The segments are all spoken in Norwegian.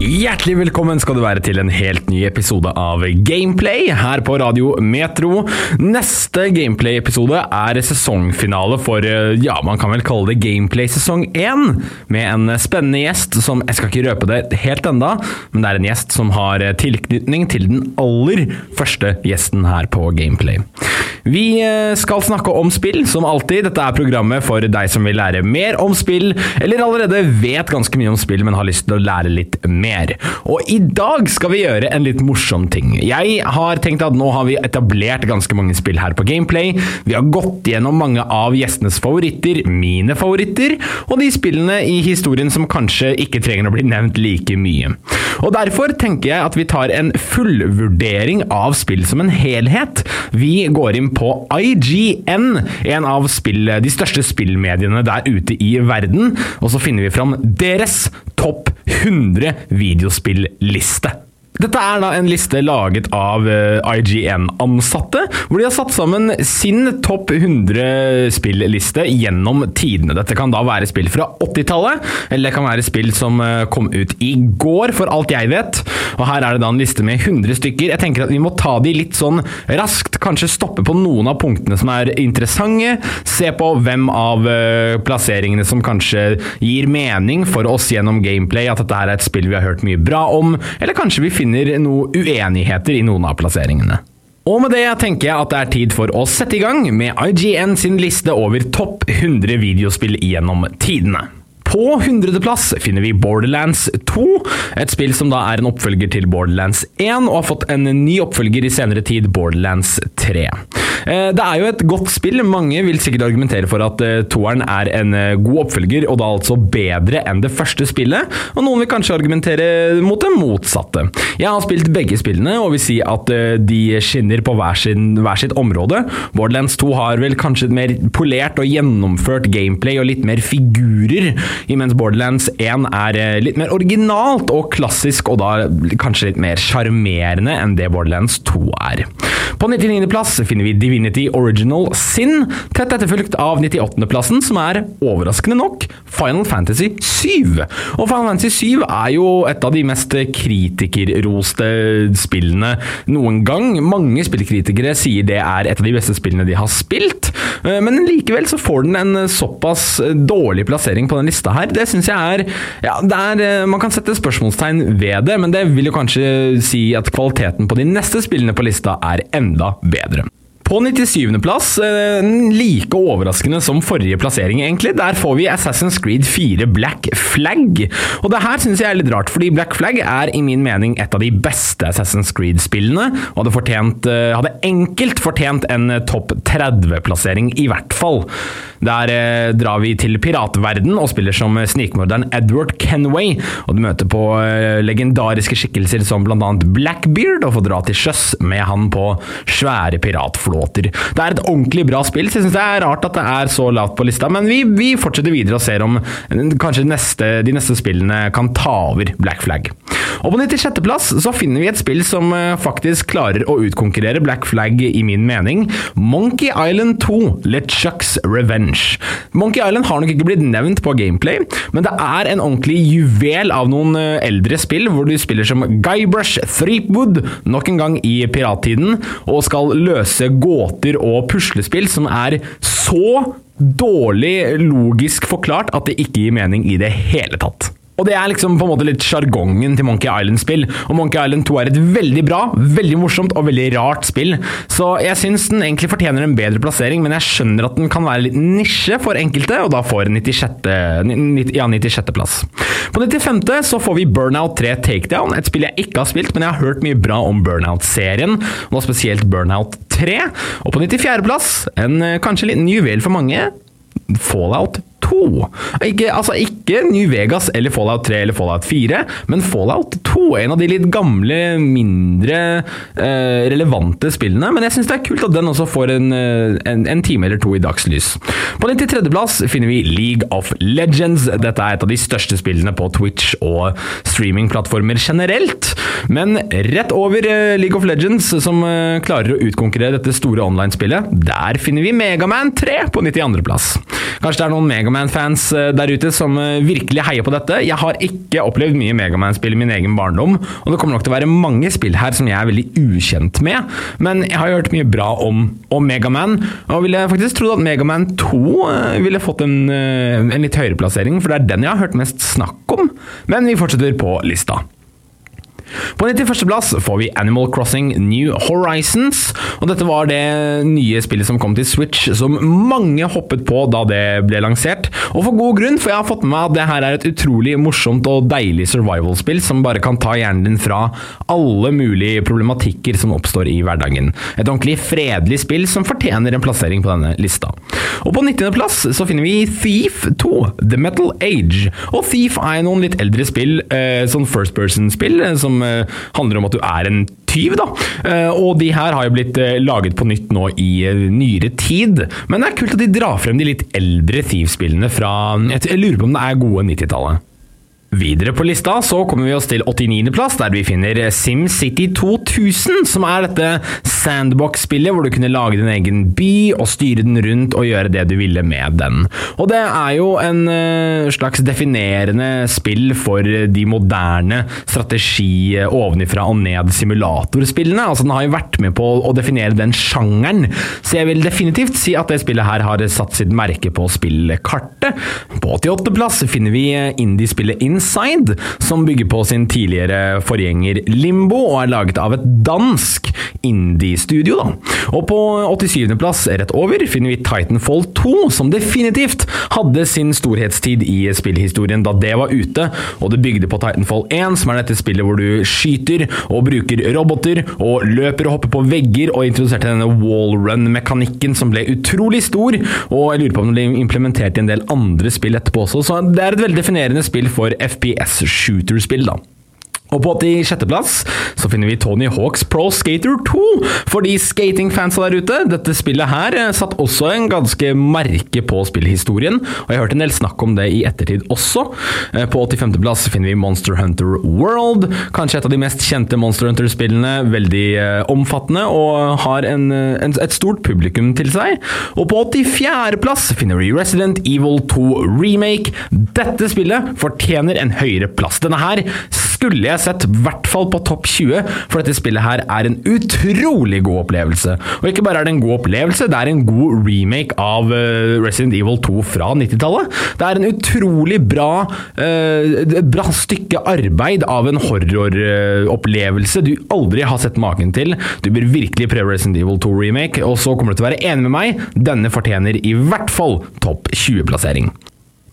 Hjertelig velkommen skal du være til en helt ny episode av Gameplay her på Radio Metro. Neste Gameplay-episode er sesongfinale for, eh, ja, man kan vel kalle det Gameplay sesong 1, med en spennende gjest som Jeg skal ikke røpe det helt enda, men det er en gjest som har tilknytning til den aller første gjesten her på Gameplay. Vi eh, skal snakke om spill, som alltid. Dette er programmet for deg som vil lære mer om spill, eller allerede vet ganske mye om spill, men har lyst til å lære litt mer. Og i dag skal vi gjøre en litt morsom ting. Jeg har tenkt at nå har vi etablert ganske mange spill her på Gameplay. Vi har gått gjennom mange av gjestenes favoritter, mine favoritter, og de spillene i historien som kanskje ikke trenger å bli nevnt like mye. Og Derfor tenker jeg at vi tar en fullvurdering av spill som en helhet. Vi går inn på IGN, en av spill, de største spillmediene der ute i verden, og så finner vi fram deres topp 100 videospilliste. Dette er da en liste laget av eh, IGN-ansatte, hvor de har satt sammen sin topp 100 spilliste gjennom tidene. Dette kan da være spill fra 80-tallet, eller det kan være spill som eh, kom ut i går, for alt jeg vet. Og her er det da en liste med 100 stykker. Jeg tenker at vi må ta de litt sånn raskt, kanskje stoppe på noen av punktene som er interessante, se på hvem av eh, plasseringene som kanskje gir mening for oss gjennom gameplay, at dette her er et spill vi har hørt mye bra om, eller kanskje vi finner noen uenigheter i noen av plasseringene. Og med det tenker jeg at det er tid for å sette i gang med IGN sin liste over topp 100 videospill gjennom tidene. På 100.-plass finner vi Borderlands 2, et spill som da er en oppfølger til Borderlands 1, og har fått en ny oppfølger i senere tid, Borderlands 3. Det er jo et godt spill, mange vil sikkert argumentere for at toeren er en god oppfølger, og da altså bedre enn det første spillet, og noen vil kanskje argumentere mot det motsatte. Jeg har spilt begge spillene, og vil si at de skinner på hver, sin, hver sitt område. Borderlands 2 har vel kanskje et mer polert og gjennomført gameplay og litt mer figurer imens Borderlands 1 er litt mer originalt og klassisk, og da kanskje litt mer sjarmerende enn det Borderlands 2 er. På 99.-plass finner vi Divinity Original Sin, tett etterfulgt av 98.-plassen, som er overraskende nok Final Fantasy 7. Og Final Fantasy 7 er jo et av de mest kritikerroste spillene noen gang. Mange spillkritikere sier det er et av de beste spillene de har spilt, men likevel så får den en såpass dårlig plassering på den lista her. Det syns jeg er, ja, er Man kan sette spørsmålstegn ved det, men det vil jo kanskje si at kvaliteten på de neste spillene på lista er enda bedre. På 97.-plass, like overraskende som forrige plassering, egentlig, der får vi Assassin's Creed 4 Black Flag. Og det her syns jeg er litt rart, fordi Black Flag er i min mening et av de beste Assassin's Creed-spillene, og hadde, fortjent, hadde enkelt fortjent en topp 30-plassering, i hvert fall. Der eh, drar vi til piratverden og spiller som snikmorderen Edward Kenway, og du møter på eh, legendariske skikkelser som annet Blackbeard, og får dra til sjøs med han på svære piratflåter låter. Det er et ordentlig bra spill, så jeg syns det er rart at det er så lavt på lista, men vi, vi fortsetter videre og ser om kanskje neste, de neste spillene kan ta over Black Flag. Og på 96.-plass så finner vi et spill som faktisk klarer å utkonkurrere Black Flag i min mening. Monkey Island 2, LeChucks Revenge. Monkey Island har nok ikke blitt nevnt på gameplay, men det er en ordentlig juvel av noen eldre spill, hvor du spiller som Guybrush Threepwood, nok en gang i pirattiden, og skal løse gåter og puslespill som er så dårlig logisk forklart at det ikke gir mening i det hele tatt. Og det er liksom på en måte litt sjargongen til Monkey Island-spill. Og Monkey Island 2 er et veldig bra, veldig morsomt og veldig rart spill. Så jeg syns den egentlig fortjener en bedre plassering, men jeg skjønner at den kan være litt nisje for enkelte, og da får 96. Ja, 96. plass. På 95. så får vi Burnout 3 Takedown, et spill jeg ikke har spilt, men jeg har hørt mye bra om Burnout-serien, og da spesielt Burnout 3. Og på 94. plass, en kanskje liten juvel for mange, Fallout 2. Ikke, altså ikke New Vegas eller Fallout 3 eller Fallout 4, men Fallout 2. En av de litt gamle, mindre eh, relevante spillene. Men jeg syns det er kult at den også får en, en, en time eller to i dagslys. På 93.-plass finner vi League of Legends. Dette er et av de største spillene på Twitch og streamingplattformer generelt. Men rett over eh, League of Legends, som eh, klarer å utkonkurrere dette store online-spillet, der finner vi Megaman 3 på 92.-plass. Kanskje det er noen Megaman-fans eh, der ute som virkelig heier på dette. Jeg har ikke opplevd mye Megaman-spill i min egen barndom, og det kommer nok til å være mange spill her som jeg er veldig ukjent med, men jeg har hørt mye bra om, om Megaman, og ville faktisk trodd at Megaman 2 ville fått en, en litt høyere plassering, for det er den jeg har hørt mest snakk om. Men vi fortsetter på lista. På 91.-plass får vi Animal Crossing New Horizons. og Dette var det nye spillet som kom til Switch, som mange hoppet på da det ble lansert. Og for god grunn, for jeg har fått med meg at det her er et utrolig morsomt og deilig survival-spill som bare kan ta hjernen din fra alle mulige problematikker som oppstår i hverdagen. Et ordentlig fredelig spill som fortjener en plassering på denne lista. Og på 90.-plass så finner vi Thief 2, The Metal Age. Og Thief er noen litt eldre spill, eh, sånn first person-spill, eh, Eh, handler om at du er en tyv. da. Eh, og de her har jo blitt eh, laget på nytt nå i nyere tid. Men det er kult at de drar frem de litt eldre Thief-spillene fra Jeg lurer på om det er gode 90-tallet. Videre på lista så kommer vi oss til 89.-plass, der vi finner SimCity 2000, som er dette sandbox-spillet hvor du kunne lage din egen by og styre den rundt og gjøre det du ville med den. Og det er jo en uh, slags definerende spill for de moderne strategi ovenifra og ned simulatorspillene. Altså Den har jo vært med på å definere den sjangeren, så jeg vil definitivt si at det spillet her har satt sitt merke på spillkartet. På 88.-plass finner vi indiespillet In Inside, som bygger på sin tidligere forgjenger Limbo, og er laget av et dansk indie-studio. Og på 87.-plass, rett over, finner vi Titanfall 2, som definitivt hadde sin storhetstid i spillhistorien da det var ute, og det bygde på Titanfall 1, som er dette spillet hvor du skyter og bruker roboter, og løper og hopper på vegger, og introduserte denne wallrun-mekanikken som ble utrolig stor, og jeg lurer på om den ble implementert i en del andre spill etterpå også, så det er et veldig definerende spill for FPS-shooterspill, da. Og på 86.-plass så finner vi Tony Hawks Pro Skater 2. For de skatingfansa der ute, dette spillet her eh, satt også en ganske merke på spillhistorien. Og jeg hørte hørt en del snakk om det i ettertid også. Eh, på 85.-plass finner vi Monster Hunter World. Kanskje et av de mest kjente Monster Hunter-spillene. Veldig eh, omfattende og har en, en, et stort publikum til seg. Og på 84.-plass finner vi Resident Evil 2 Remake. Dette spillet fortjener en høyere plass. Denne her skulle jeg sett, i hvert fall på topp 20, for dette spillet her er en utrolig god opplevelse. Og ikke bare er det en god opplevelse, det er en god remake av eh, Resident Evil 2 fra 90-tallet. Det er en utrolig bra, uh, bra stykke arbeid av en horroropplevelse du aldri har sett maken til. Du bør virkelig prøve Resident Evil 2 remake, og så kommer du til å være enig med meg. Denne fortjener i hvert fall topp 20-plassering.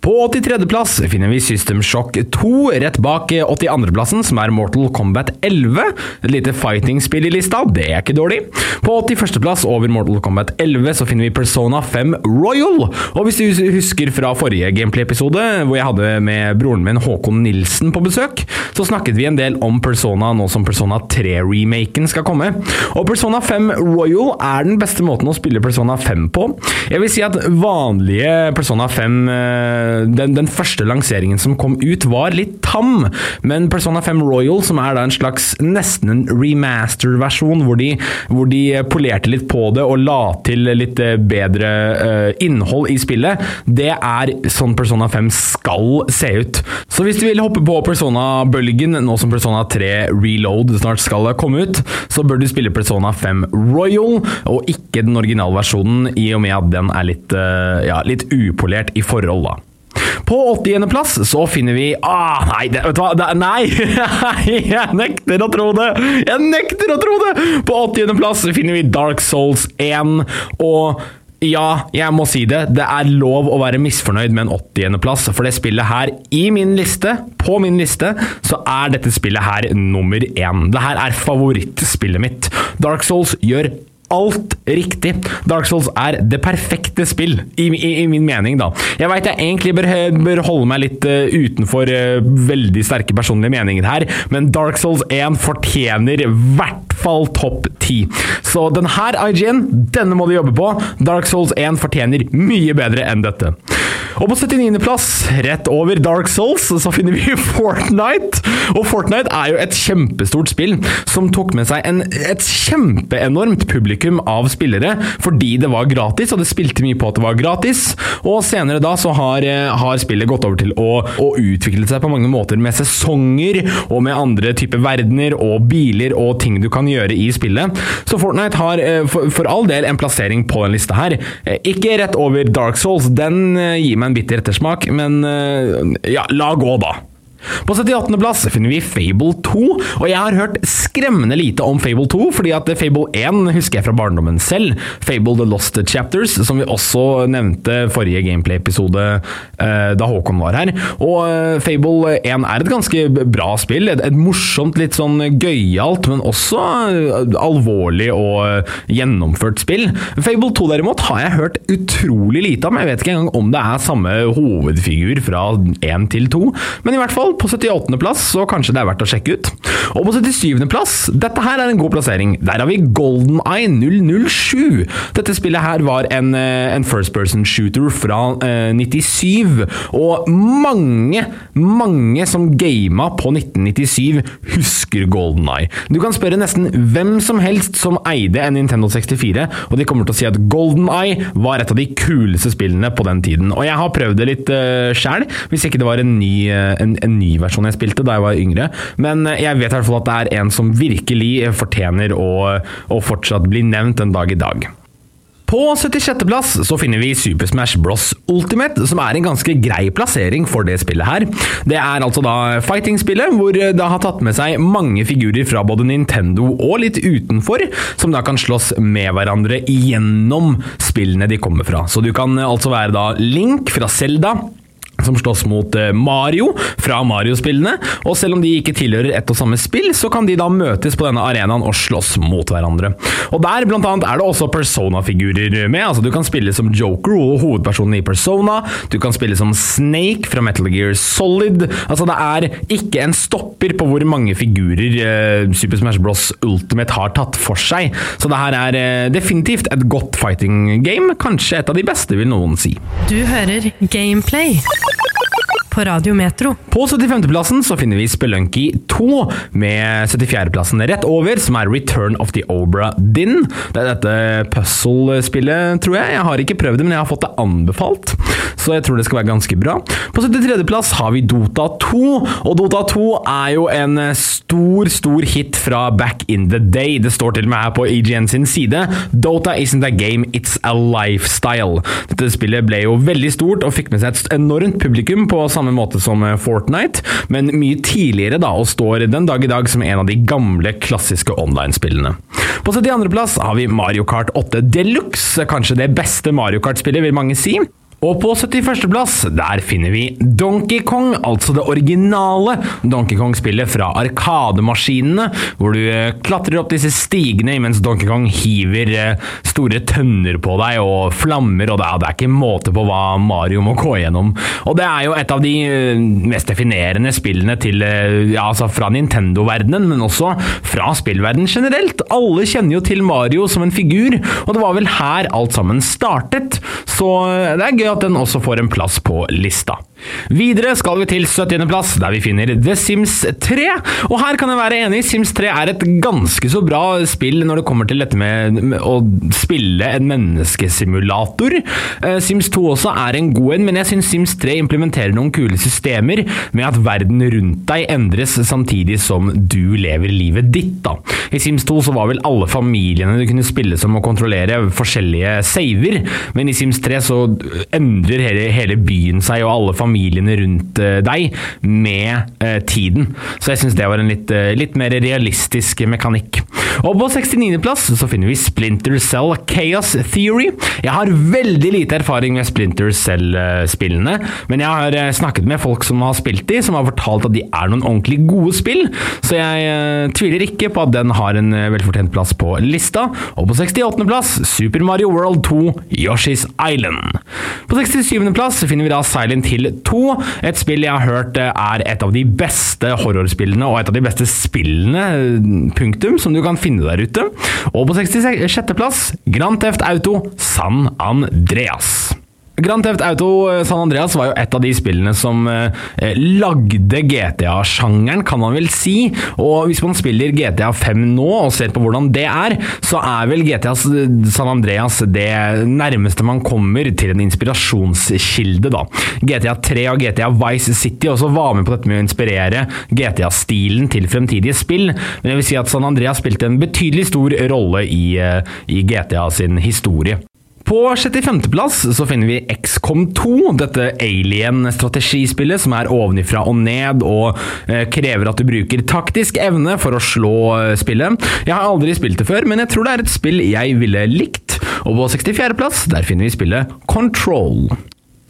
På 83.-plass finner vi System Shock 2, rett bak 82.-plassen, som er Mortal Kombat 11. Et lite fighting-spill i lista, det er ikke dårlig. På 81.-plass over Mortal Kombat 11 så finner vi Persona 5 Royal. Og hvis du husker fra forrige gameplay-episode, hvor jeg hadde med broren min Håkon Nilsen på besøk, så snakket vi en del om Persona nå som Persona 3-remaken skal komme. Og Persona 5 Royal er den beste måten å spille Persona 5 på. Jeg vil si at vanlige Persona 5 den, den, første lanseringen som kom ut, var litt tam, men Persona 5 Royal, som er da en slags nesten en remaster-versjon, hvor, hvor, de polerte litt på det og la til litt eh, bedre uh, innhold i spillet, det er sånn Persona 5 skal se ut. Så hvis du vil hoppe på Persona-bølgen, nå som Persona 3 Reload snart skal komme ut, så bør du spille Persona 5 Royal, og ikke den originale versjonen, i og med at den er litt, uh, ja, litt upolert i forhold, da. På 80.-plass så finner vi ah, Nei, det, vet du hva? Det, nei! jeg nekter å tro det! Jeg nekter å tro det! På 80.-plass finner vi Dark Souls 1 og ja, jeg må si det. Det er lov å være misfornøyd med en 80.-plass, for det spillet her, i min liste, på min liste, så er dette spillet her nummer én. Det her er favorittspillet mitt. Dark Souls gjør alt riktig. Dark Souls er det perfekte spill, i, i, i min mening, da. Jeg veit jeg egentlig bør, bør, holde meg litt uh, utenfor uh, veldig sterke personlige meninger her, men Dark Souls 1 fortjener i hvert fall topp 10. Så den her IGN, denne må du jobbe på. Dark Souls 1 fortjener mye bedre enn dette. Og på 79.-plass, rett over Dark Souls, så finner vi Fortnite. Og Fortnite er jo et kjempestort spill som tok med seg en, et kjempeenormt publikum av spillere fordi det var gratis, og det spilte mye på at det var gratis. Og senere da så har, eh, har spillet gått over til å, å utvikle seg på mange måter med sesonger og med andre typer verdener og biler og ting du kan gjøre i spillet. Så Fortnite har eh, for, for all del en plassering på den lista her. Eh, ikke rett over Dark Souls, den gir meg en bitter ettersmak, men ja, la gå, da. På 78.-plass finner vi Fable 2, og jeg har hørt skremmende lite om Fable 2, fordi at Fable 1 husker jeg fra barndommen selv. Fable The Lost Chapters, som vi også nevnte forrige gameplay-episode eh, da Håkon var her. Og eh, Fable 1 er et ganske bra spill. Et, et morsomt, litt sånn gøyalt, men også eh, alvorlig og gjennomført spill. Fable 2 derimot har jeg hørt utrolig lite om. Jeg vet ikke engang om det er samme hovedfigur fra 1 til 2, men i hvert fall på 78.-plass, så kanskje det er verdt å sjekke ut. Og på 77.-plass, dette her er en god plassering. Der har vi Golden Eye 007. Dette spillet her var en, eh, en first person shooter fra eh, 97, og mange, mange som gama på 1997, husker Golden Eye. Du kan spørre nesten hvem som helst som eide en Nintendo 64, og de kommer til å si at Golden Eye var et av de kuleste spillene på den tiden. Og jeg har prøvd det litt uh, sjæl, hvis ikke det var en ny, uh, en, en ny versjon jeg spilte da jeg var yngre. Men jeg vet i hvert fall at det er en som virkelig fortjener å, å fortsatt bli nevnt en dag i dag. På 76.-plass så finner vi Super Smash Bros. Ultimate, som er en ganske grei plassering for det spillet her. Det er altså da fighting-spillet, hvor det har tatt med seg mange figurer fra både Nintendo og litt utenfor, som da kan slåss med hverandre gjennom spillene de kommer fra. Så du kan altså være da Link fra Zelda som slåss mot eh, Mario fra Mario-spillene. Og selv om de ikke tilhører ett og samme spill, så kan de da møtes på denne arenaen og slåss mot hverandre. Og der blant annet er det også Persona-figurer med. altså Du kan spille som Joker og hovedpersonen i Persona. Du kan spille som Snake fra Metal Gear Solid. Altså Det er ikke en stopper på hvor mange figurer eh, Super Smash Bros. Ultimate har tatt for seg. Så det her er eh, definitivt et godt fighting game. Kanskje et av de beste, vil noen si. Du hører Gameplay på Radio Metro. På 75.-plassen så finner vi Spelunky 2, med 74.-plassen rett over, som er Return of the Obra Din. Det er dette puzzle-spillet, tror jeg. Jeg har ikke prøvd det, men jeg har fått det anbefalt, så jeg tror det skal være ganske bra. På 73.-plass har vi Dota 2, og Dota 2 er jo en stor, stor hit fra back in the day. Det står til og med her på EGN sin side. Dota isn't a game, it's a lifestyle. Dette spillet ble jo veldig stort og fikk med seg et enormt publikum på samme samme måte som eh, Fortnite, men mye tidligere da, og står den dag i dag som en av de gamle, klassiske online-spillene. På 72.-plass har vi Mario Kart 8 Deluxe, kanskje det beste Mario Kart-spillet, vil mange si. Og på 71.-plass der finner vi Donkey Kong, altså det originale Donkey Kong-spillet fra Arkademaskinene, hvor du eh, klatrer opp disse stigene mens Donkey Kong hiver eh, store tønner på deg og flammer, og det er, ikke måte på hva Mario må gå gjennom. Og det er jo et av de eh, mest definerende spillene til, ja, altså fra Nintendo-verdenen, men også fra spillverdenen generelt. Alle kjenner jo til Mario som en figur, og det var vel her alt sammen startet, så det er gøy at den også får en plass på lista. Videre skal vi til 70.-plass, der vi finner The Sims 3. Og her kan jeg være enig, Sims 3 er et ganske så bra spill når det kommer til dette med å spille en menneskesimulator. Eh, Sims 2 også er en god en, men jeg syns Sims 3 implementerer noen kule systemer med at verden rundt deg endres samtidig som du lever livet ditt. da. I Sims 2 så var vel alle familiene du kunne spille som å kontrollere forskjellige saver, men i Sims 3 så endrer hele, hele byen seg, og alle familiene rundt eh, deg med eh, tiden. Så jeg syns det var en litt, eh, litt, mer realistisk mekanikk. Og på 69.-plass så finner vi Splinter Cell Chaos Theory. Jeg har veldig lite erfaring med Splinter Cell-spillene, men jeg har snakket med folk som har spilt de, som har fortalt at de er noen ordentlig gode spill, så jeg tviler ikke på at den har en velfortjent plass på lista. Og på 68.-plass Super Mario World 2 Yoshi's Island. På 67.-plass finner vi da Silent Hill 2, et spill jeg har hørt eh, er et av de beste horrorspillene og et av de beste spillene, punktum, som du kan finne der ute. Og på 66.-plass Grand Theft Auto San Andreas. Grand Theft Auto San Andreas var jo et av de spillene som eh, lagde GTA-sjangeren, kan man vel si. Og hvis man spiller GTA 5 nå og ser på hvordan det er, så er vel GTA San Andreas det nærmeste man kommer til en inspirasjonskilde, da. GTA 3 og GTA Vice City også var med på dette med å inspirere GTA-stilen til fremtidige spill, men jeg vil si at San Andreas spilte en betydelig stor rolle i, eh, i GTA sin historie. På 65.-plass så finner vi XCOM 2, dette alien-strategispillet som er ovenifra og ned og eh, krever at du bruker taktisk evne for å slå eh, spillet. Jeg har aldri spilt det før, men jeg tror det er et spill jeg ville likt. Og på 64.-plass der finner vi spillet Control.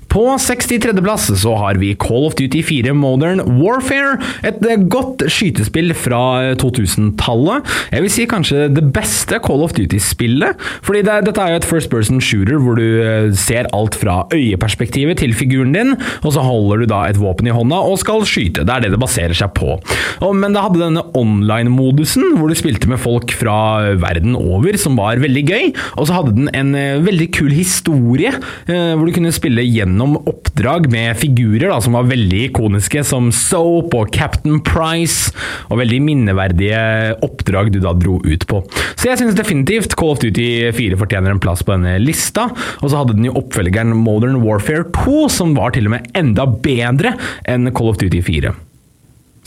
På 63.-plass så har vi Call of Duty 4 Modern Warfare. Et eh, godt skytespill fra 2000-tallet. Jeg vil si kanskje det beste Call of Duty-spillet. Fordi det, dette er jo et first person shooter hvor du eh, ser alt fra øyeperspektivet til figuren din, og så holder du da et våpen i hånda og skal skyte. Det er det det baserer seg på. Og, men det hadde denne online-modusen hvor du spilte med folk fra verden over, som var veldig gøy. Og så hadde den en eh, veldig kul historie hvor du kunne spille gjennom gjennom oppdrag med figurer da, som var veldig ikoniske, som Soap og Captain Price, og veldig minneverdige oppdrag du da dro ut på. Så jeg syns definitivt Call of Duty 4 fortjener en plass på denne lista, og så hadde den jo oppfølgeren Modern Warfare 2, som var til og med enda bedre enn Call of Duty 4.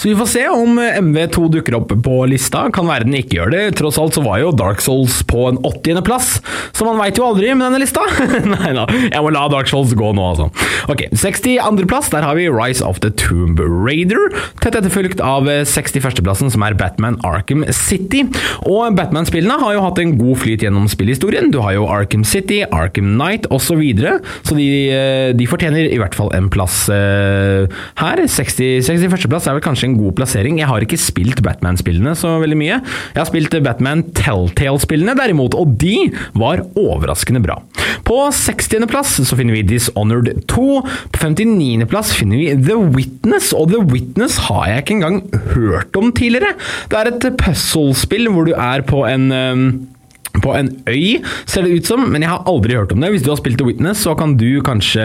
Så vi får se om MV2 dukker opp på lista. Kan være den ikke gjør det. Tross alt så var jo Dark Souls på en 80.-plass, så man veit jo aldri med denne lista. Nei da, jeg må la Dark Souls gå nå, altså. Ok, 62.-plass, der har vi Rise of the Tomb Raider. Tett etterfulgt av 61.-plassen, som er Batman Arkham City. Og Batman-spillene har jo hatt en god flyt gjennom spillhistorien. Du har jo Arkham City, Arkham Knight osv., så, videre, så de, eh, de, fortjener i hvert fall en plass her. 60, 61.-plass er vel kanskje en god plassering. Jeg har ikke spilt Batman-spillene så veldig mye. Jeg har spilt Batman Telltale-spillene derimot, og de var overraskende bra. På 60.-plass så finner vi Dishonored 2. På 59.-plass finner vi The Witness, og The Witness har jeg ikke engang hørt om tidligere. Det er et puzzle-spill hvor du er på en på en øy, ser det ut som, men jeg har aldri hørt om det. Hvis du har spilt The Witness, så kan du kanskje,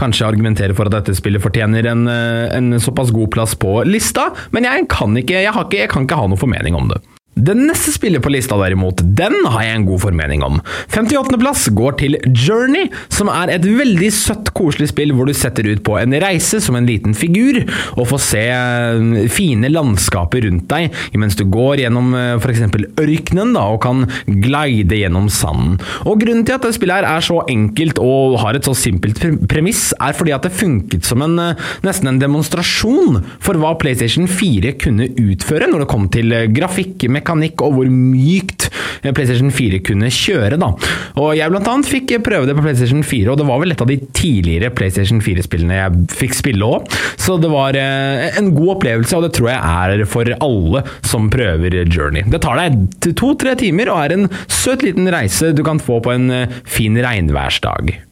kanskje argumentere for at dette spillet fortjener en, en, såpass god plass på lista, men jeg kan ikke, jeg, ikke, jeg kan ikke ha noe formening om det. Det neste spillet på lista derimot, den har jeg en god formening om. 58.-plass går til Journey, som er et veldig søtt, koselig spill hvor du setter ut på en reise som en liten figur, og får se eh, fine landskaper rundt deg mens du går gjennom eh, f.eks. ørkenen da, og kan glide gjennom sanden. Og Grunnen til at det spillet her er så enkelt og har et så simpelt premiss, er fordi at det funket som en, eh, nesten en demonstrasjon for hva PlayStation 4 kunne utføre når det kom til grafikk, mekanikk mekanikk og hvor mykt PlayStation 4 kunne kjøre. da. Og Jeg blant annet fikk prøve det på PlayStation 4, og det var vel et av de tidligere PlayStation 4-spillene jeg fikk spille òg. Så det var eh, en god opplevelse, og det tror jeg er for alle som prøver Journey. Det tar deg to-tre timer og er en søt liten reise du kan få på en eh, fin regnværsdag.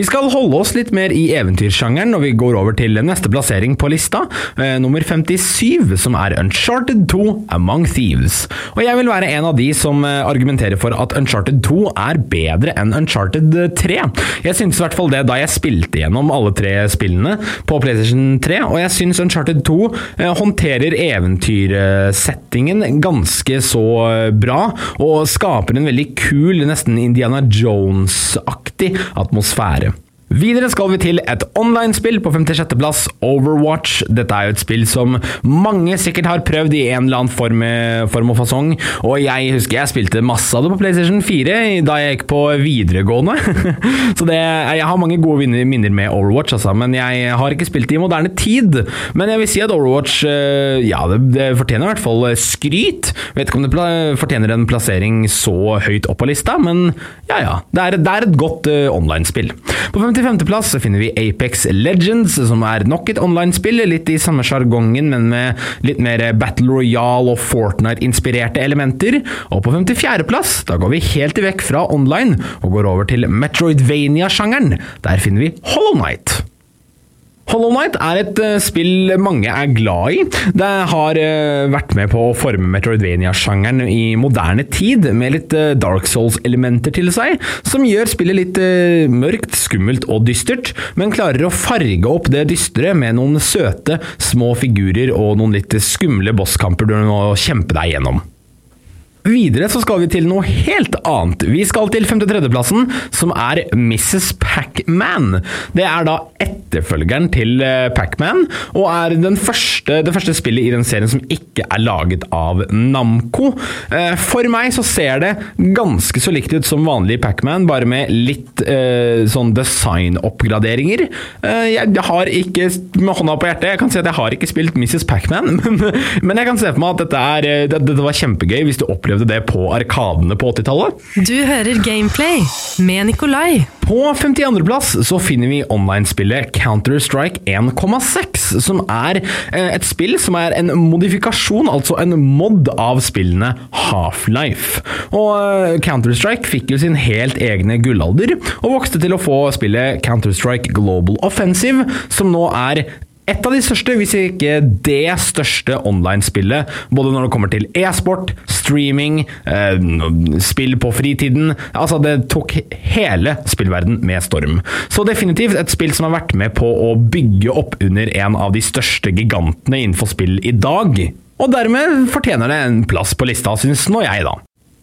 Vi skal holde oss litt mer i eventyrsjangeren når vi går over til neste plassering på lista, eh, nummer 57, som er Uncharted 2 Among Thieves. Og jeg vil være en av de som eh, argumenterer for at Uncharted 2 er bedre enn Uncharted 3. Jeg syntes i hvert fall det da jeg spilte gjennom alle tre spillene på PlayStation 3, og jeg syns Uncharted 2 eh, håndterer eventyrsettingen ganske så eh, bra, og skaper en veldig kul, nesten Indiana Jones-aktig atmosfære. Videre skal vi til et online-spill på 56.-plass, Overwatch. Dette er jo et spill som mange sikkert har prøvd i en eller annen form, form og fasong, og jeg husker jeg spilte masse av det på PlayStation 4 da jeg gikk på videregående. Så det, jeg har mange gode minner med Overwatch, altså, men jeg har ikke spilt det i moderne tid. Men jeg vil si at Overwatch eh, ja, det, det fortjener i hvert fall skryt. Vet ikke om det fortjener en plassering så høyt opp på lista, men ja ja. Det er, det er et godt uh, online-spill. På 50 55.-plass finner vi Apex Legends, som er nok et online-spill, litt i samme sjargongen, men med litt mer Battle Royale og Fortnite-inspirerte elementer. Og på 54.-plass, da går vi helt vekk fra online og går over til Metroidvania-sjangeren. Der finner vi Hollow Night. Hollow Knight er et uh, spill mange er glad i. Det har uh, vært med på å forme Metroidvania-sjangeren i moderne tid, med litt uh, Dark Souls-elementer til seg, som gjør spillet litt mørkt, skummelt og dystert, men klarer å farge opp det dystre med noen søte, små figurer og noen litt skumle bosskamper du må kjempe deg gjennom. Videre så skal vi til noe helt annet. Vi skal til 53.-plassen, som er Mrs. Pac-Man. Det er da etterfølgeren til Pacman, Pac-Man, og er første, det første spillet i den serien som ikke er laget av Namco. Eh, for meg så ser det ganske så likt ut som vanlig Pac-Man, bare med litt eh, sånn designoppgraderinger. Eh, jeg har ikke, med hånda på hjertet, jeg kan si at jeg har ikke spilt Mrs. Pac-Man, men, men, jeg kan se for meg at dette, er, eh, dette var kjempegøy hvis du opplever opplevde det på Arkadene på 80-tallet. Du hører Gameplay med Nikolai. På 52.-plass så finner vi online-spillet Counter-Strike 1,6, som er eh, et spill som er en modifikasjon, altså en mod av spillene Half-Life. Og eh, Counter-Strike fikk jo sin helt egne gullalder, og vokste til å få spillet Counter-Strike Global Offensive, som nå er et av de største, hvis ikke det største online-spillet. Både når det kommer til e-sport, streaming, eh, spill på fritiden. Altså, det tok hele spillverden med storm. Så definitivt et spill som har vært med på å bygge opp under en av de største gigantene innenfor spill i dag. Og dermed fortjener det en plass på lista, syns nå jeg, da.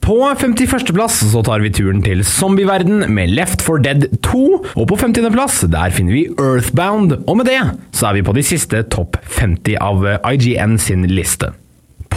På 51.-plass så tar vi turen til zombieverden med Left for Dead 2. Og på 50.-plass der finner vi Earthbound, og med det så er vi på de siste topp 50 av IGN sin liste.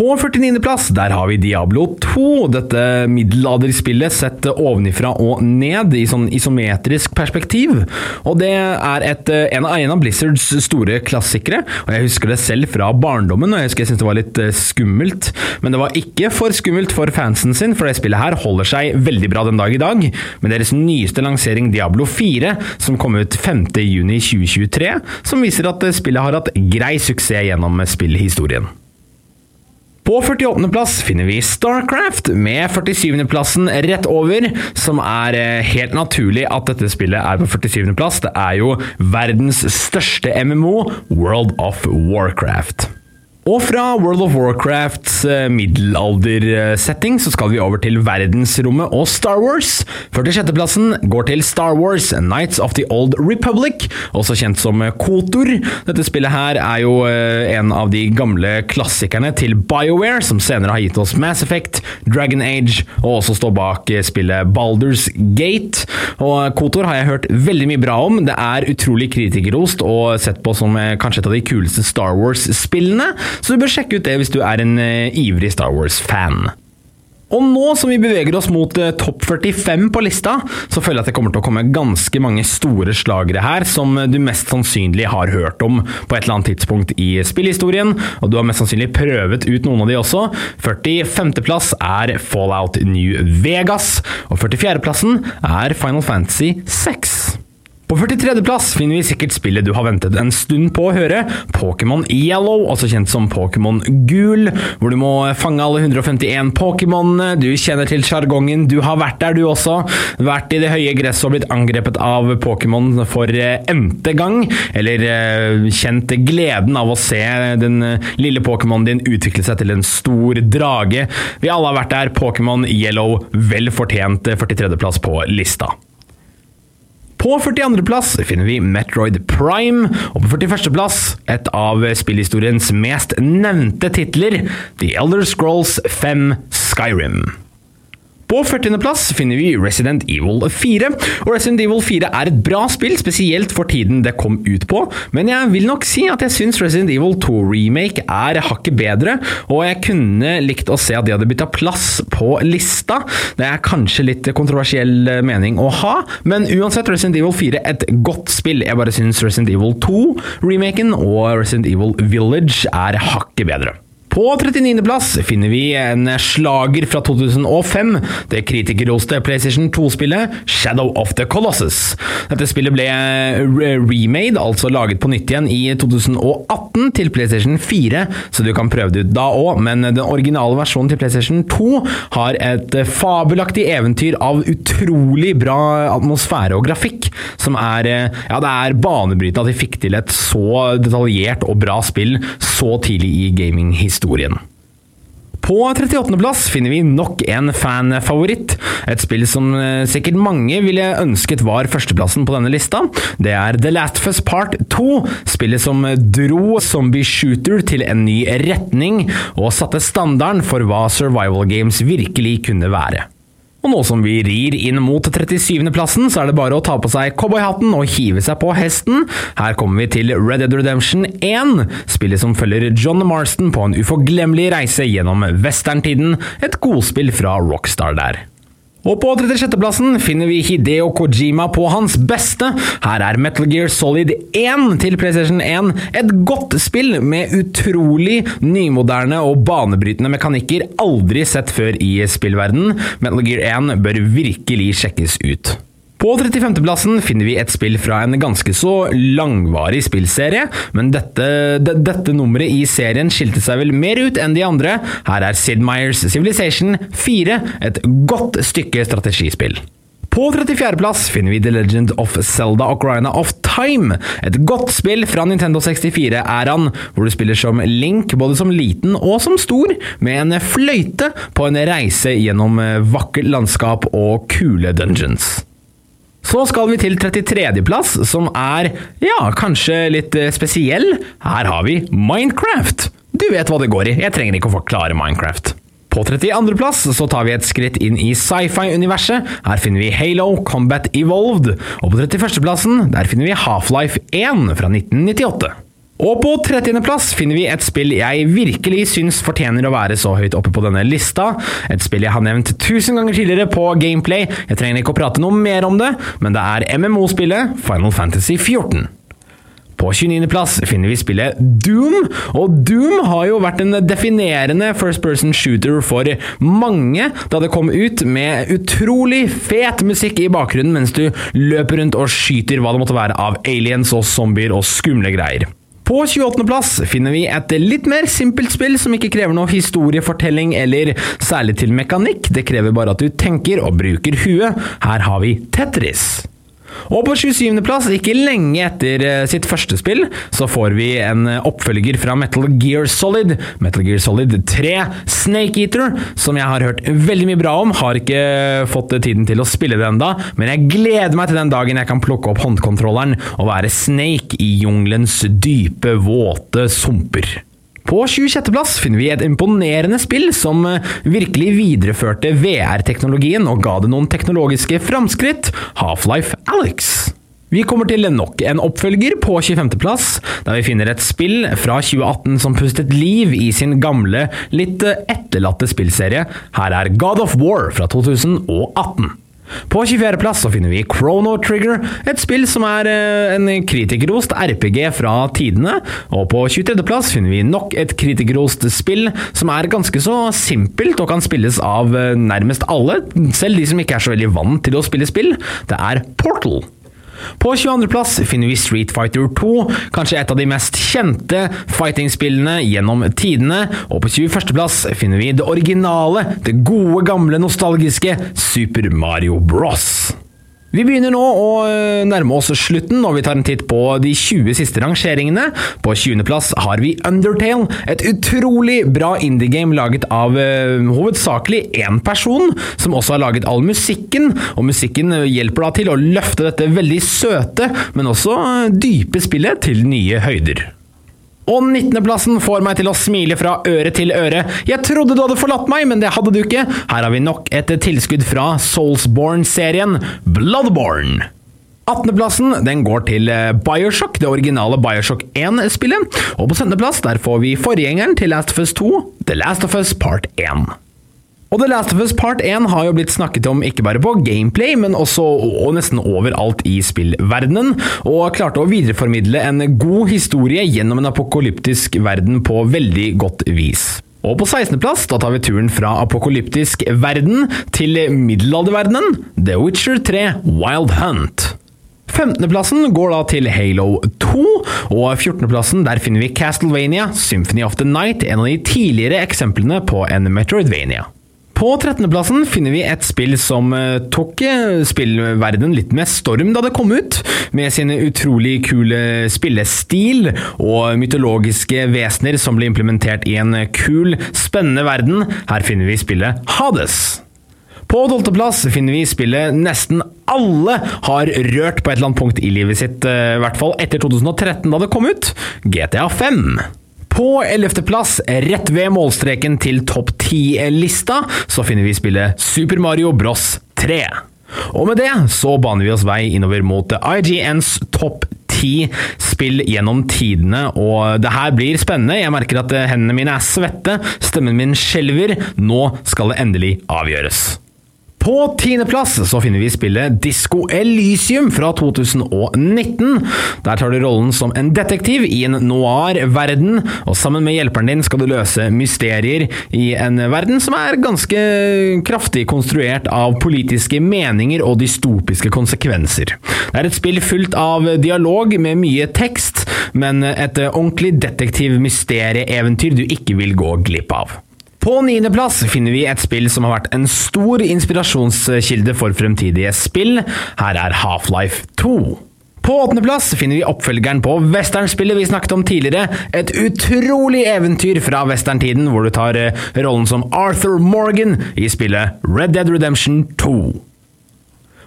På 49.-plass der har vi Diablo 2, dette middelalderspillet sett ovenifra og ned i sånn isometrisk perspektiv. Og det er et, en, av, en av Blizzards store klassikere, og jeg husker det selv fra barndommen, og jeg husker jeg syntes det var litt eh, skummelt. Men det var ikke for skummelt for fansen sin, for det spillet her holder seg veldig bra den dag i dag. Med deres nyeste lansering Diablo 4, som kom ut 5.6.2023, som viser at spillet har hatt grei suksess gjennom spillhistorien. På 48.-plass finner vi Starcraft, med 47.-plassen rett over, som er eh, helt naturlig at dette spillet er på 47.-plass. Det er jo verdens største MMO, World of Warcraft. Og fra World of Warcrafts uh, middelaldersetting så skal vi over til verdensrommet og Star Wars. 46.-plassen går til Star Wars Nights of the Old Republic, også kjent som Kotor. Dette spillet her er jo uh, en av de gamle klassikerne til BioWare, som senere har gitt oss Mass Effect, Dragon Age, og også står bak uh, spillet Balders Gate. Og Kotor har jeg hørt veldig mye bra om. Det er utrolig kritikerrost og sett på som kanskje et av de kuleste Star Wars-spillene. Så du bør sjekke ut det hvis du er en uh, ivrig Star Wars-fan. Og nå som vi beveger oss mot uh, topp 45 på lista, så føler jeg at det kommer til å komme ganske mange store slagere her som du mest sannsynlig har hørt om på et eller annet tidspunkt i spillhistorien, og du har mest sannsynlig prøvet ut noen av de også. 45.-plass er Fallout New Vegas, og 44.-plassen er Final Fantasy 6. På 43.-plass finner vi sikkert spillet du har ventet en stund på å høre, Pokémon Yellow, også kjent som Pokémon Gul, hvor du må fange alle 151 Pokémonene, du kjenner til sjargongen, du har vært der du også, vært i det høye gresset og blitt angrepet av Pokémon for eh, n-te gang, eller eh, kjent gleden av å se den eh, lille Pokémonen din utvikle seg til en stor drage. Vi alle har vært der, Pokémon Yellow, vel fortjent 43.-plass på lista. På 42.-plass finner vi Metroid Prime, og på 41.-plass et av spillhistoriens mest nevnte titler, The Elder Scrolls 5 Skyrim. På 40.-plass finner vi Resident Evil 4. og Resident Evil 4 er et bra spill, spesielt for tiden det kom ut på, men jeg vil nok si at jeg syns Resident Evil 2 Remake er hakket bedre, og jeg kunne likt å se at de hadde bytta plass på lista. Det er kanskje litt kontroversiell mening å ha, men uansett Resident Evil 4 et godt spill. Jeg bare syns Resident Evil 2 Remaken og Resident Evil Village er hakket bedre. På 39.-plass finner vi en slager fra 2005, det kritikerroste PlayStation 2-spillet Shadow of the Colossus. Dette spillet ble remade, altså laget på nytt igjen, i 2018 til PlayStation 4, så du kan prøve det ut da òg, men den originale versjonen til PlayStation 2 har et fabelaktig eventyr av utrolig bra atmosfære og grafikk, som er Ja, det er banebrytende at de fikk til et så detaljert og bra spill så tidlig i gaminghistorien historien. På 38.-plass finner vi nok en fanfavoritt. Et spill som eh, sikkert mange ville ønsket var førsteplassen på denne lista. Det er The Last of Part 2, spillet som dro zombie shooter til en ny retning, og satte standarden for hva survival games virkelig kunne være. Og nå som vi rir inn mot 37.-plassen, så er det bare å ta på seg cowboyhatten og hive seg på hesten. Her kommer vi til Red Dead Redemption 1, spillet som følger John Marston på en uforglemmelig reise gjennom westerntiden. Et godspill fra Rockstar der. Og på 36.-plassen finner vi Hideo Kojima på hans beste. Her er Metal Gear Solid 1 til PlayStation 1 et godt spill med utrolig nymoderne og banebrytende mekanikker aldri sett før i spillverden. Metal Gear 1 bør virkelig sjekkes ut. På 35.-plassen finner vi et spill fra en ganske så langvarig spillserie, men dette, de, dette, nummeret i serien skilte seg vel mer ut enn de andre. Her er Sid Meyers Civilization 4 et godt stykke strategispill. På 34.-plass finner vi The Legend of Zelda Ocarina of Time, et godt spill fra Nintendo 64-æraen, hvor du spiller som Link både som liten og som stor, med en fløyte på en reise gjennom vakkert landskap og kule dungeons. Så skal vi til 33.-plass, som er ja, kanskje litt eh, spesiell. Her har vi Minecraft. Du vet hva det går i, jeg trenger ikke å forklare Minecraft. På 32.-plass så tar vi et skritt inn i sci-fi-universet. Her finner vi Halo Combat Evolved. Og på 31.-plassen der finner vi Half-Life 1 fra 1998. Og på 30.-plass finner vi et spill jeg virkelig syns fortjener å være så høyt oppe på denne lista. Et spill jeg har nevnt tusen ganger tidligere på Gameplay. Jeg trenger ikke å prate noe mer om det, men det er MMO-spillet Final Fantasy 14. På 29.-plass finner vi spillet Doom, og Doom har jo vært en definerende first person shooter for mange da det kom ut med utrolig fet musikk i bakgrunnen mens du løper rundt og skyter hva det måtte være av aliens og zombier og skumle greier. På 28.-plass finner vi et litt mer simpelt spill som ikke krever noe historiefortelling eller særlig til mekanikk, det krever bare at du tenker og bruker huet. Her har vi Tetris. Og på 27.-plass, ikke lenge etter eh, sitt første spill, så får vi en eh, oppfølger fra Metal Gear Solid. Metal Gear Solid 3 Snake Eater, som jeg har hørt veldig mye bra om. Har ikke fått tiden til å spille det enda, men jeg gleder meg til den dagen jeg kan plukke opp håndkontrolleren og være Snake i jungelens dype, våte sumper. På 26.-plass finner vi et imponerende spill som eh, virkelig videreførte VR-teknologien og ga det noen teknologiske framskritt, Half-Life Alex. Vi kommer til nok en oppfølger på 25.-plass, der vi finner et spill fra 2018 som pustet liv i sin gamle, litt eh, etterlatte spillserie. Her er God of War fra 2018. På 24.-plass finner vi Chrono Trigger, et spill som er eh, en kritikerrost RPG fra tidene. Og på 23.-plass finner vi nok et kritikerrost spill som er ganske så simpelt og kan spilles av eh, nærmest alle, selv de som ikke er så veldig vant til å spille spill. Det er Portal. På 22.-plass finner vi Street Fighter 2, kanskje et av de mest kjente fighting-spillene gjennom tidene. Og på 21.-plass finner vi det originale, det gode, gamle, nostalgiske Super Mario Bros. Vi begynner nå å eh, nærme oss slutten når vi tar en titt på de 20 siste rangeringene. På 20.-plass har vi Undertale, et utrolig bra indie-game laget av uh, hovedsakelig én person, som også har laget all musikken. Og musikken hjelper da til å løfte dette veldig søte, men også dype spillet til nye høyder. Og 19.-plassen får meg til å smile fra øre til øre. Jeg trodde du hadde forlatt meg, men det hadde du ikke. Her har vi nok et tilskudd fra Soulsborne-serien Bloodborne. 18.-plassen den går til eh, Bioshock, det originale Bioshock 1-spillet. Og på 17.-plass der får vi forgjengeren til Last of Us 2, The Last of Us Part 1. Og The Last of Us Part 1 har jo blitt snakket om ikke bare på gameplay, men også og nesten overalt i spillverdenen, og klarte å videreformidle en god historie gjennom en apokalyptisk verden på veldig godt vis. Og på 16.-plass da tar vi turen fra apokalyptisk verden til middelalderverdenen, The Witcher 3 Wild Hunt. 15.-plassen går da til Halo 2, og 14.-plassen der finner vi Castlevania Symphony of the Night, en av de tidligere eksemplene på en Metroidvania. På 13.-plassen finner vi et spill som eh, tok spillverden litt med storm da det kom ut, med sin utrolig kule spillestil og mytologiske vesener som ble implementert i en kul, spennende verden. Her finner vi spillet Hades. På tolvteplass finner vi spillet nesten alle har rørt på et eller annet punkt i livet sitt, eh, i hvert fall etter 2013 da det kom ut, GTA 5. På ellevteplass, rett ved målstreken til topp ti-lista, så finner vi spillet Super Mario Bros 3. Og med det så baner vi oss vei innover mot IGNs topp ti spill gjennom tidene, og det her blir spennende. Jeg merker at hendene mine er svette, stemmen min skjelver. Nå skal det endelig avgjøres. På tiendeplass så finner vi spillet Disko Elysium fra 2019. Der tar du rollen som en detektiv i en noir-verden, og sammen med hjelperen din skal du løse mysterier i en verden som er ganske kraftig konstruert av politiske meninger og dystopiske konsekvenser. Det er et spill fullt av dialog med mye tekst, men et ordentlig detektiv-mysterieeventyr du ikke vil gå glipp av. På niendeplass finner vi et spill som har vært en stor inspirasjonskilde for fremtidige spill. Her er Half-Life 2. På åttendeplass finner vi oppfølgeren på westernspillet vi snakket om tidligere. Et utrolig eventyr fra westerntiden, hvor du tar eh, rollen som Arthur Morgan i spillet Red Dead Redemption 2.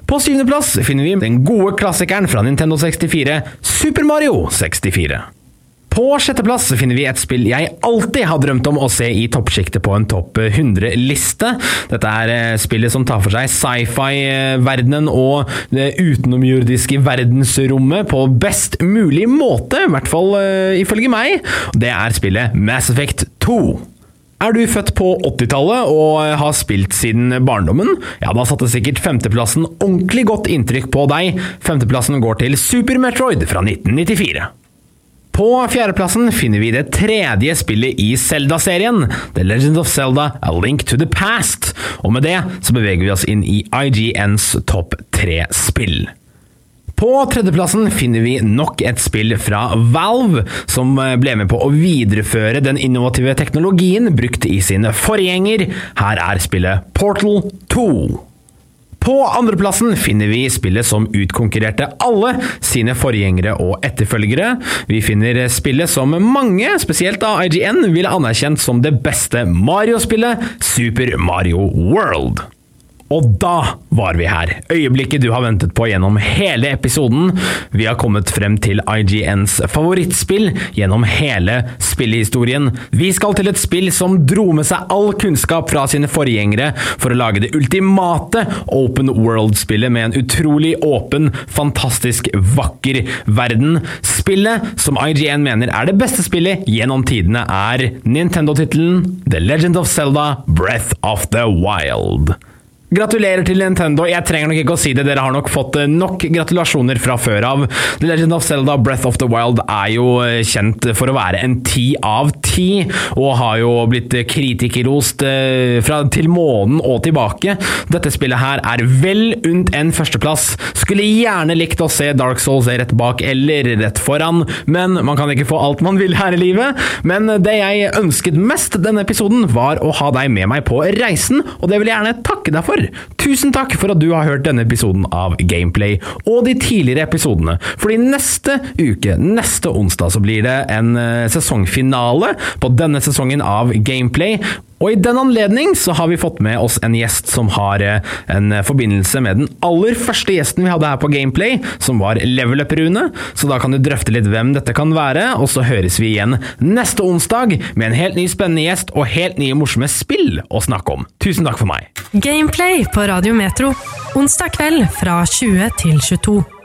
På syvendeplass finner vi den gode klassikeren fra Nintendo 64, Super Mario 64. På sjetteplass finner vi et spill jeg alltid har drømt om å se i toppsjiktet på en topp 100-liste. Dette er eh, spillet som tar for seg sci-fi-verdenen og det utenomjordiske verdensrommet på best mulig måte, i hvert fall uh, ifølge meg. Det er spillet Mass Effect 2. Er du født på 80-tallet og har spilt siden barndommen? Ja, da satte sikkert femteplassen ordentlig godt inntrykk på deg. Femteplassen går til Super Metroid fra 1994. På fjerdeplassen finner vi det tredje spillet i Zelda-serien, The Legend of Zelda A Link to the Past, og med det så beveger vi oss inn i IGNs topp tre-spill. På tredjeplassen finner vi nok et spill fra Valve, som ble med på å videreføre den innovative teknologien brukt i sine forgjenger. Her er spillet Portal 2. På andreplassen finner vi spillet som utkonkurrerte alle sine forgjengere og etterfølgere. Vi finner spillet som mange, spesielt av IGN, ville anerkjent som det beste Mario-spillet, Super Mario World. Og da var vi her. Øyeblikket du har ventet på gjennom hele episoden. Vi har kommet frem til IGNs favorittspill gjennom hele spillhistorien. Vi skal til et spill som dro med seg all kunnskap fra sine forgjengere for å lage det ultimate open world-spillet med en utrolig åpen, fantastisk vakker verden. Spillet som IGN mener er det beste spillet gjennom tidene, er Nintendo-tittelen The Legend of Zelda Breath of the Wild. Gratulerer til Nintendo. Jeg trenger nok ikke å si det, dere har nok fått eh, nok gratulasjoner fra før av. The Legend of Zelda Breath of the Wild er jo eh, kjent for å være en ti av ti, og har jo blitt kritikerrost eh, fra til månen og tilbake. Dette spillet her er vel unt en førsteplass. Skulle gjerne likt å se Dark Souls rett bak eller rett foran, men man kan ikke få alt man vil her i livet. Men det jeg ønsket mest denne episoden, var å ha deg med meg på reisen, og det vil jeg gjerne takke deg for. Tusen takk for at du har hørt denne episoden av Gameplay og de tidligere episodene. Fordi neste uke, neste onsdag, så blir det en eh, sesongfinale på denne sesongen av Gameplay. Og I den anledning så har vi fått med oss en gjest som har eh, en forbindelse med den aller første gjesten vi hadde her på Gameplay, som var Level Up-Rune. Så da kan du drøfte litt hvem dette kan være, og så høres vi igjen neste onsdag med en helt ny spennende gjest og helt nye morsomme spill å snakke om. Tusen takk for meg. Gameplay på Radio Metro. Onsdag kveld fra 20 til 22.